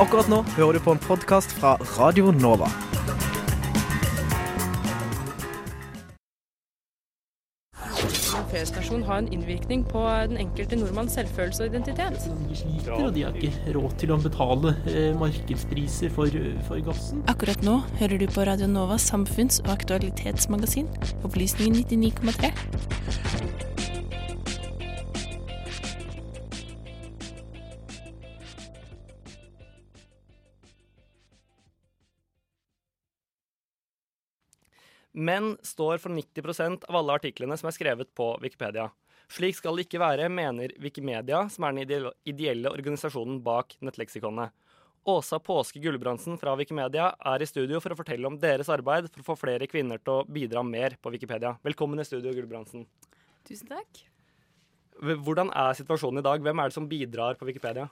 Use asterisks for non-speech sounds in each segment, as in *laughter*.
Akkurat nå hører du på en podkast fra Radio Nova. P-stasjon ha en innvirkning på den enkelte nordmanns selvfølelse og identitet? De sliter, og de har ikke råd til å betale eh, markedspriser for, for gassen. Akkurat nå hører du på Radio Novas samfunns- og aktualitetsmagasin, Opplysningen 99,3. Menn står for 90% av alle artiklene som er skrevet på Wikipedia. Slik skal det ikke være, mener Wikimedia, som er den ideelle, organisasjonen bak nettleksikonet. Åsa Påske Gulbrandsen fra Wikimedia er i studio for å fortelle om deres arbeid for å få flere kvinner til å bidra mer på Wikipedia. Velkommen i studio, Gulbrandsen. Tusen takk. Hvordan er situasjonen i dag? Hvem er det som bidrar på Wikipedia?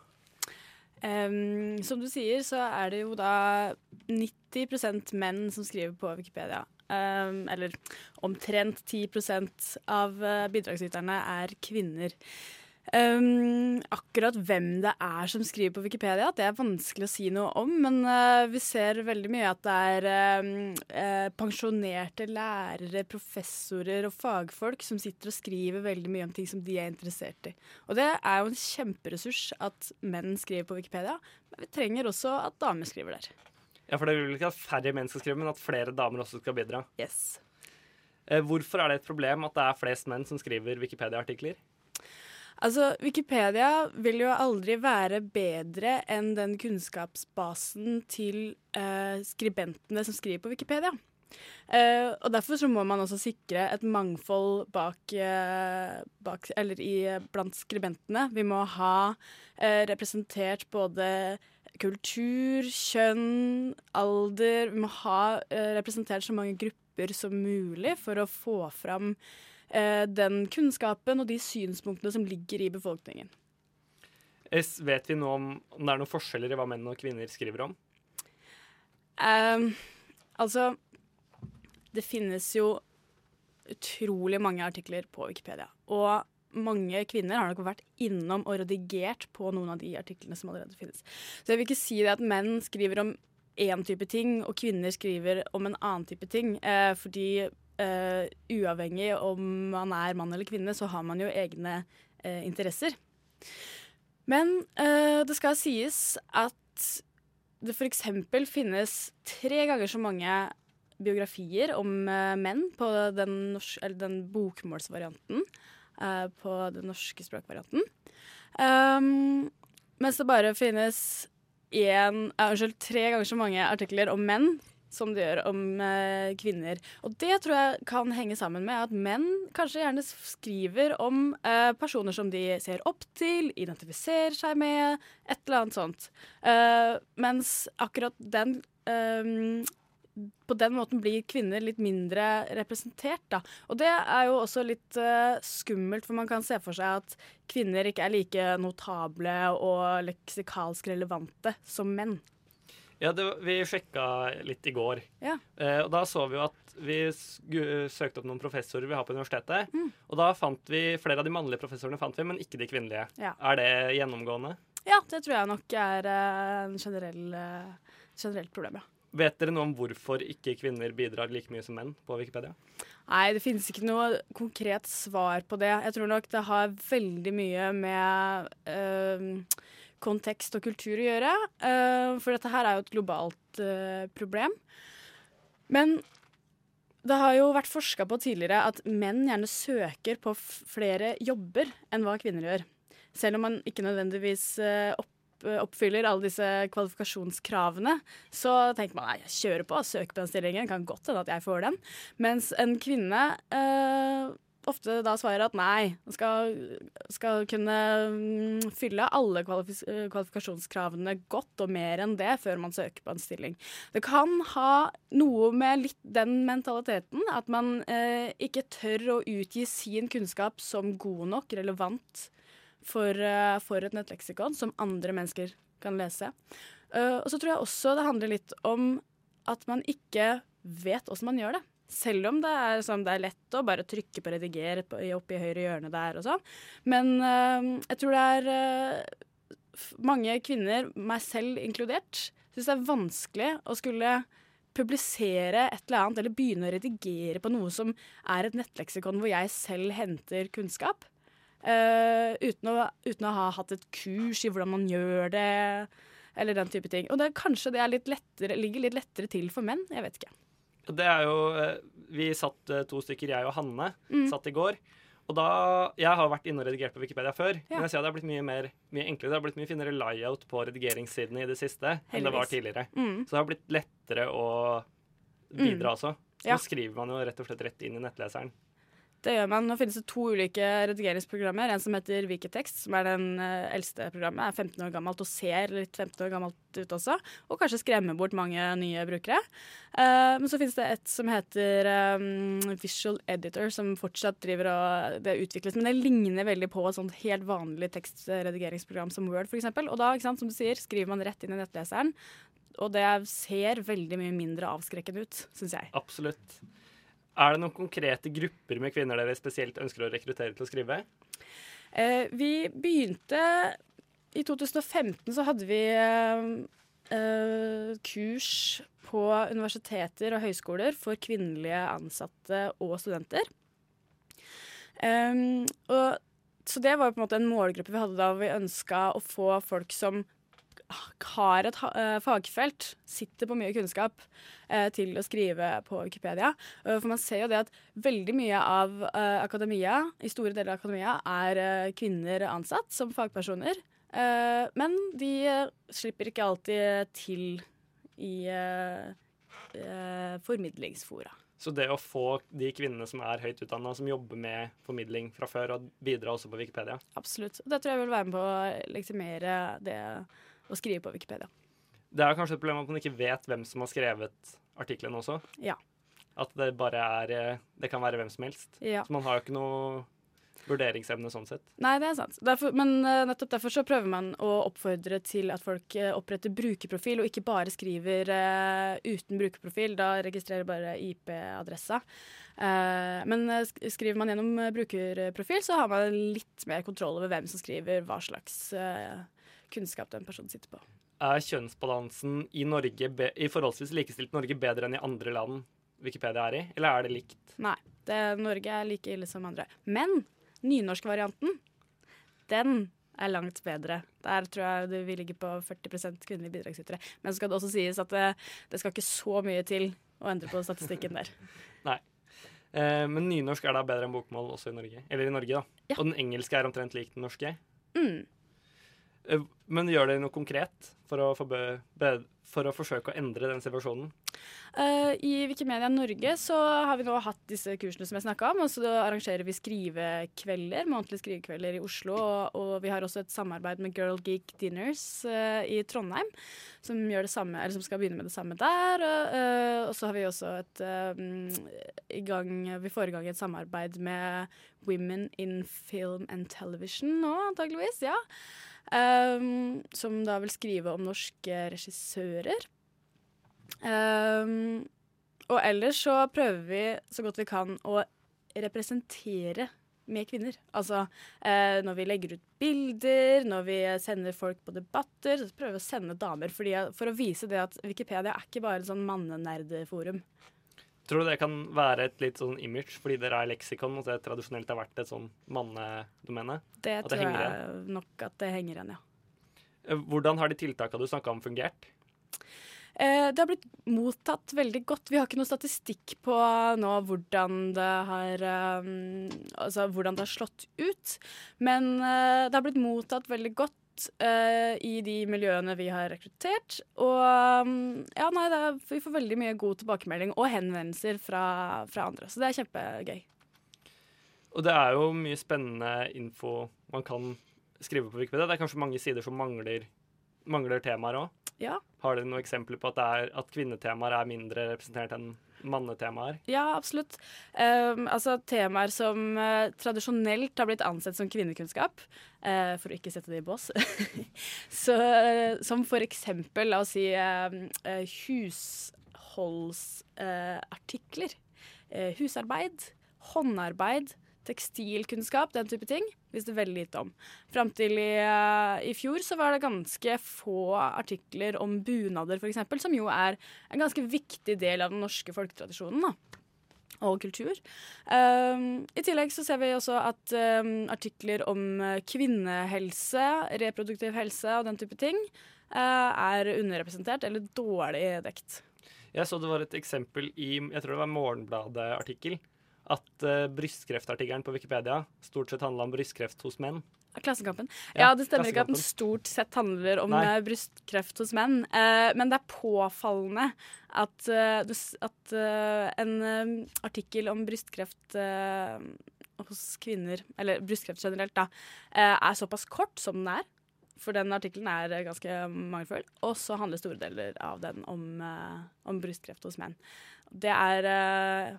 Um, som du sier, så er det jo da 90% menn som skriver på Wikipedia. Um, eller omtrent 10 av uh, bidragsyterne er kvinner. Um, akkurat hvem det er som skriver på Wikipedia, det er vanskelig å si noe om. Men uh, vi ser veldig mye at det er um, uh, pensjonerte lærere, professorer og fagfolk som sitter og skriver veldig mye om ting som de er interessert i. Og det er jo en kjemperessurs at menn skriver på Wikipedia, men vi trenger også at damer skriver der. Ja, for det vil ikke at færre menn skal skrive, men at flere damer også skal bidra. Yes. Uh, hvorfor er det et problem at det er flest menn som skriver Wikipedia-artikler? Altså, Wikipedia vil jo aldri være bedre enn den kunnskapsbasen til eh, skribentene som skriver på Wikipedia. Eh, og Derfor så må man også sikre et mangfold bak, eh, bak eller i, blant skribentene. Vi må ha eh, representert både kultur, kjønn, alder. Vi må ha eh, representert så mange grupper som mulig for å få fram eh, den kunnskapen og de synspunktene som ligger i befolkningen. S, Vet vi nå om, om det er noen forskjeller i hva menn og kvinner skriver om? Um, altså Det finnes jo utrolig mange artikler på Wikipedia. Og mange kvinner har nok vært innom og redigert på noen av de artiklene som allerede finnes. Så jeg vil ikke si det at menn skriver om én type ting, og kvinner skriver om en annen type ting. Eh, fordi eh, uavhengig om man er mann eller kvinne, så har man jo egne uh, interesser. Men uh, det skal sies at det f.eks. finnes tre ganger så mange biografier om menn på den, den bokmålsvarianten på den norske språkvarianten. Um, mens det bare finnes én, unnskyld, tre ganger så mange artikler om menn som det gjør om eh, kvinner. Og det tror jeg kan henge sammen med at menn kanskje gjerne skriver om eh, personer som de ser opp til, identifiserer seg med, et eller annet sånt. Eh, mens akkurat den eh, på den måten blir kvinner litt mindre representert. Da. Og det er jo også litt eh, skummelt, for man kan se for seg at kvinner ikke er like notable og leksikalsk relevante som menn. Ja, det, Vi sjekka litt i går. Ja. Eh, og Da så vi jo at vi søkte opp noen professorer vi har på universitetet. Mm. Og da fant vi flere av de mannlige professorene, fant vi, men ikke de kvinnelige. Ja. Er det gjennomgående? Ja, det tror jeg nok er et en generell, eh, generelt problem, ja. Vet dere noe om hvorfor ikke kvinner bidrar like mye som menn på Wikipedia? Nei, det finnes ikke noe konkret svar på det. Jeg tror nok det har veldig mye med eh, kontekst og kultur å gjøre. eh, for dette her er jo et globalt eh, problem. Men det har jo vært forska på tidligere at menn gjerne søker på flere jobber enn hva kvinner gjør. Selv om man ikke nødvendigvis eh, oppfyller alle disse kvalifikasjonskravene, så tenker man nei, jeg kjører på søker på den stillingen. Kan godt hende at jeg får den. Mens en kvinne eh, ofte da svarer at nei, skal, skal kunne mm, fylle alle kvalifis kvalifikasjonskravene godt og mer enn det før man søker på en stilling. Det kan ha noe med litt den mentaliteten, at man eh, ikke tør å utgi sin kunnskap som god nok, relevant for, eh, for et nettleksikon som andre mennesker kan lese. Uh, og så tror jeg også det handler litt om at man ikke vet åssen man gjør det. Selv om det er, sånn, det er lett å bare trykke på 'rediger' oppe i høyre hjørne der og sånn. Men eh, jeg tror det er eh, mange kvinner, meg selv inkludert, syns det er vanskelig å skulle publisere et eller annet eller begynne å redigere på noe som er et nettleksikon hvor jeg selv henter kunnskap. Uh, uten, å, uten å ha hatt et kurs i hvordan man gjør det, eller den type ting. Og det, kanskje det litt lettere, ligger litt lettere til for menn. Jeg vet ikke. Det er jo eh, Vi satt eh, to stykker, jeg og Hanne, Mm. satt i går. Og da, Jeg har vært inne og redigert på Wikipedia før, Ja. men jeg ser det har blitt mye, mer, mye enklere. Det har blitt mye finere layout på redigeringssidene i det siste enn det var tidligere. Mm. Så det har blitt lettere å bidra også. Så Ja. skriver man jo rett og slett rett inn i nettleseren. Det gjør man. Nå finnes det to ulike redigeringsprogrammer. En som heter Viketekst, som er den eh, eldste programmet. Er 15 år gammelt og ser litt 15 år gammelt ut også. Og kanskje skremmer bort mange nye brukere. Uh, men så finnes det et som heter um, Visual Editor, som fortsatt driver og det utvikles. Men det ligner veldig på et sånt helt vanlig tekstredigeringsprogram som Word, f.eks. Og da, sant, som du sier, skriver man rett inn i nettleseren. Og det ser veldig mye mindre avskrekkende ut, syns jeg. Absolutt. Er det noen konkrete grupper med kvinner dere spesielt ønsker å rekruttere til å skrive? Eh, vi begynte I 2015 så hadde vi eh, eh, kurs på universiteter og høyskoler for kvinnelige ansatte og studenter. Um, og, så det var på en måte en målgruppe vi hadde da vi ønska å få folk som har et eh, fagfelt, sitter på mye kunnskap, eh, til å skrive på Wikipedia. Eh, for man ser jo det at veldig mye av eh, akademia, i store deler av akademia, er eh, kvinner ansatt som fagpersoner. Men de slipper ikke alltid til i formidlingsfora. Så det å få de kvinnene som er høyt utdanna, som jobber med formidling fra før, og bidra også på Wikipedia. Absolutt. Det tror jeg vil være med på å legitimere det å skrive på Wikipedia. Det er kanskje et problem at man ikke vet hvem som har skrevet artikkelen også. Ja. At det bare er eh, Det kan være hvem som helst. Ja. Så man har jo ikke noe vurderingsevne sånn sett. Nei, det er sant. Derfor, men eh, nettopp derfor så prøver man å oppfordre til at folk eh, oppretter brukerprofil, og ikke bare skriver uh, uten brukerprofil. Da registrerer bare IP-adressa. Uh, men skriver man gjennom brukerprofil, så har man litt mer kontroll over hvem som skriver hva slags eh, kunnskap den personen sitter på. Er kjønnsbalansen i Norge i forholdsvis likestilt Norge bedre enn i andre land Wikipedia er i, eller er det likt? Nei, det, Norge er like ille som andre. Men nynorskvarianten, den er langt bedre. Der tror jeg det vi ligger på 40% kvinnelige bidragsytere. Men så skal det også sies at det, det skal ikke så mye til å endre på statistikken der. *laughs* Eh, men nynorsk er da bedre enn bokmål også i Norge. Eller i Norge, da. Ja. Og den engelske er omtrent lik den norske. Mm. Eh, men gjør dere noe konkret for å, for å forsøke å endre den situasjonen? Eh, I Wikimedia Norge så har vi nå hatt disse kursene som jeg snakka om. Og så arrangerer vi skrivekvelder, månedlige skrivekvelder i Oslo. Og, og vi har også et samarbeid med Girl Geek Dinners uh, i Trondheim, som, samme, som skal begynne med det samme der. Eh, og så har vi også et i gang, Vi får i gang et samarbeid med Women in Film and Television nå, antageligvis. ja. Um, som da vil skrive om norske regissører. Um, og ellers så prøver vi så godt vi kan å representere med kvinner. Altså eh, når vi legger ut bilder, når vi sender folk på debatter, så prøver vi å sende damer fordi, for å vise det at Wikipedia er ikke bare et sånn mannenerdeforum. Tror du det kan være et litt sånn image fordi dere er leksikon, og det tradisjonelt har vært et sånn mannedomene? Det det tror jeg jeg nok at det henger igjen, ja. Eh, Hvordan har de tiltakene du snakka om, fungert? Eh, det har blitt mottatt veldig godt. Vi har ikke noe statistikk på nå hvordan det har eh, Altså hvordan det har slått ut. Men eh, det har blitt mottatt veldig godt eh, i de miljøene vi har rekruttert. Og mm, ja, nei, er, vi får veldig mye god tilbakemelding og henvendelser fra, fra andre. Så det er kjempegøy. Og det er jo mye spennende info man kan skrive på Wikipedia. Det er kanskje mange sider som mangler, mangler temaer òg. Ja. Har dere noen eksempler på at, det er, at kvinnetemaer er mindre representert enn mannetemaer? Ja, absolutt. Um, altså Temaer som uh, tradisjonelt har blitt ansett som kvinnekunnskap, uh, for å ikke sette det i bås, *laughs* Så, eh, som for eksempel, la oss si, eh, eh, husholdsartikler. husarbeid, håndarbeid, tekstilkunnskap, den type ting. visste veldig lite om. Fram til i, eh, i fjor så var det ganske få artikler om bunader, f.eks., som jo er en ganske viktig del av den norske folketradisjonen. og kultur. Um, I tillegg så ser vi også at um, artikler om eh, kvinnehelse, reproduktiv helse og den type ting uh, er underrepresentert eller dårlig dekt. Jeg så det var et eksempel i jeg tror det var Morgenbladet-artikkel. At uh, brystkreftartikkelen på Wikipedia stort sett handla om brystkreft hos menn. Klassekampen. Ja, Ja, det stemmer ikke at den stort sett handler om Nei. eh, brystkreft hos menn, eh, men det er påfallende at, eh, at en artikkel om brystkreft eh, hos kvinner, eller brystkreft generelt, da, eh, er såpass kort som den er. For den artikkelen er ganske mangelfull. Og så handler store deler av den om, om brystkreft hos menn. Det er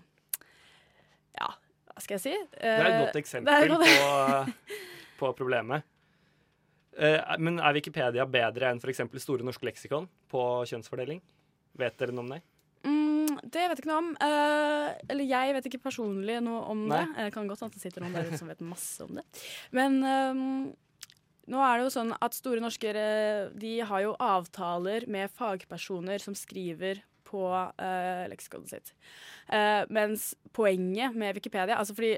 Ja, hva skal jeg si? Det er et godt er eksempel godt- på, *laughs* på problemet. Uh, men er Wikipedia bedre enn f.eks. Store norske leksikon på kjønnsfordeling? Vet dere noe om det? Mm, det vet jeg ikke noe om. Uh, eller jeg vet ikke personlig noe om Nei. det. Det kan godt hende det sitter noen der ute som vet masse om det. Men um, nå er det jo sånn at Store norske eh, de har jo avtaler med fagpersoner som skriver på uh, leksikonet sitt. Uh, mens poenget med Wikipedia Altså fordi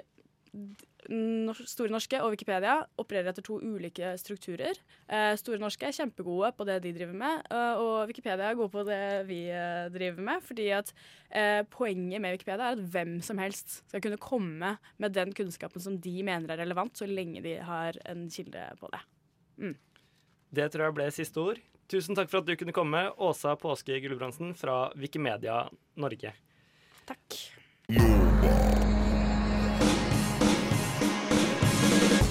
d- Nor- Store norske og Wikipedia opererer etter to ulike strukturer. Eh, Store norske er kjempegode på det de driver med, eh, og Wikipedia er gode på det vi eh, driver med. Fordi at eh, poenget med Wikipedia er at hvem som helst skal kunne komme med den kunnskapen som de mener er relevant, så lenge de har en kilde på det. Det tror jeg ble siste ord. Tusen takk for at du kunne komme, Åsa Påske Gulbrandsen fra Wikimedia Norge. Takk.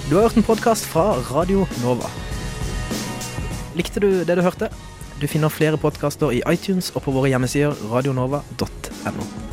Du har hørt en podkast fra Radio Nova. Likte du det du hørte? Du finner flere podkaster i iTunes og på våre hjemmesider radionova.no.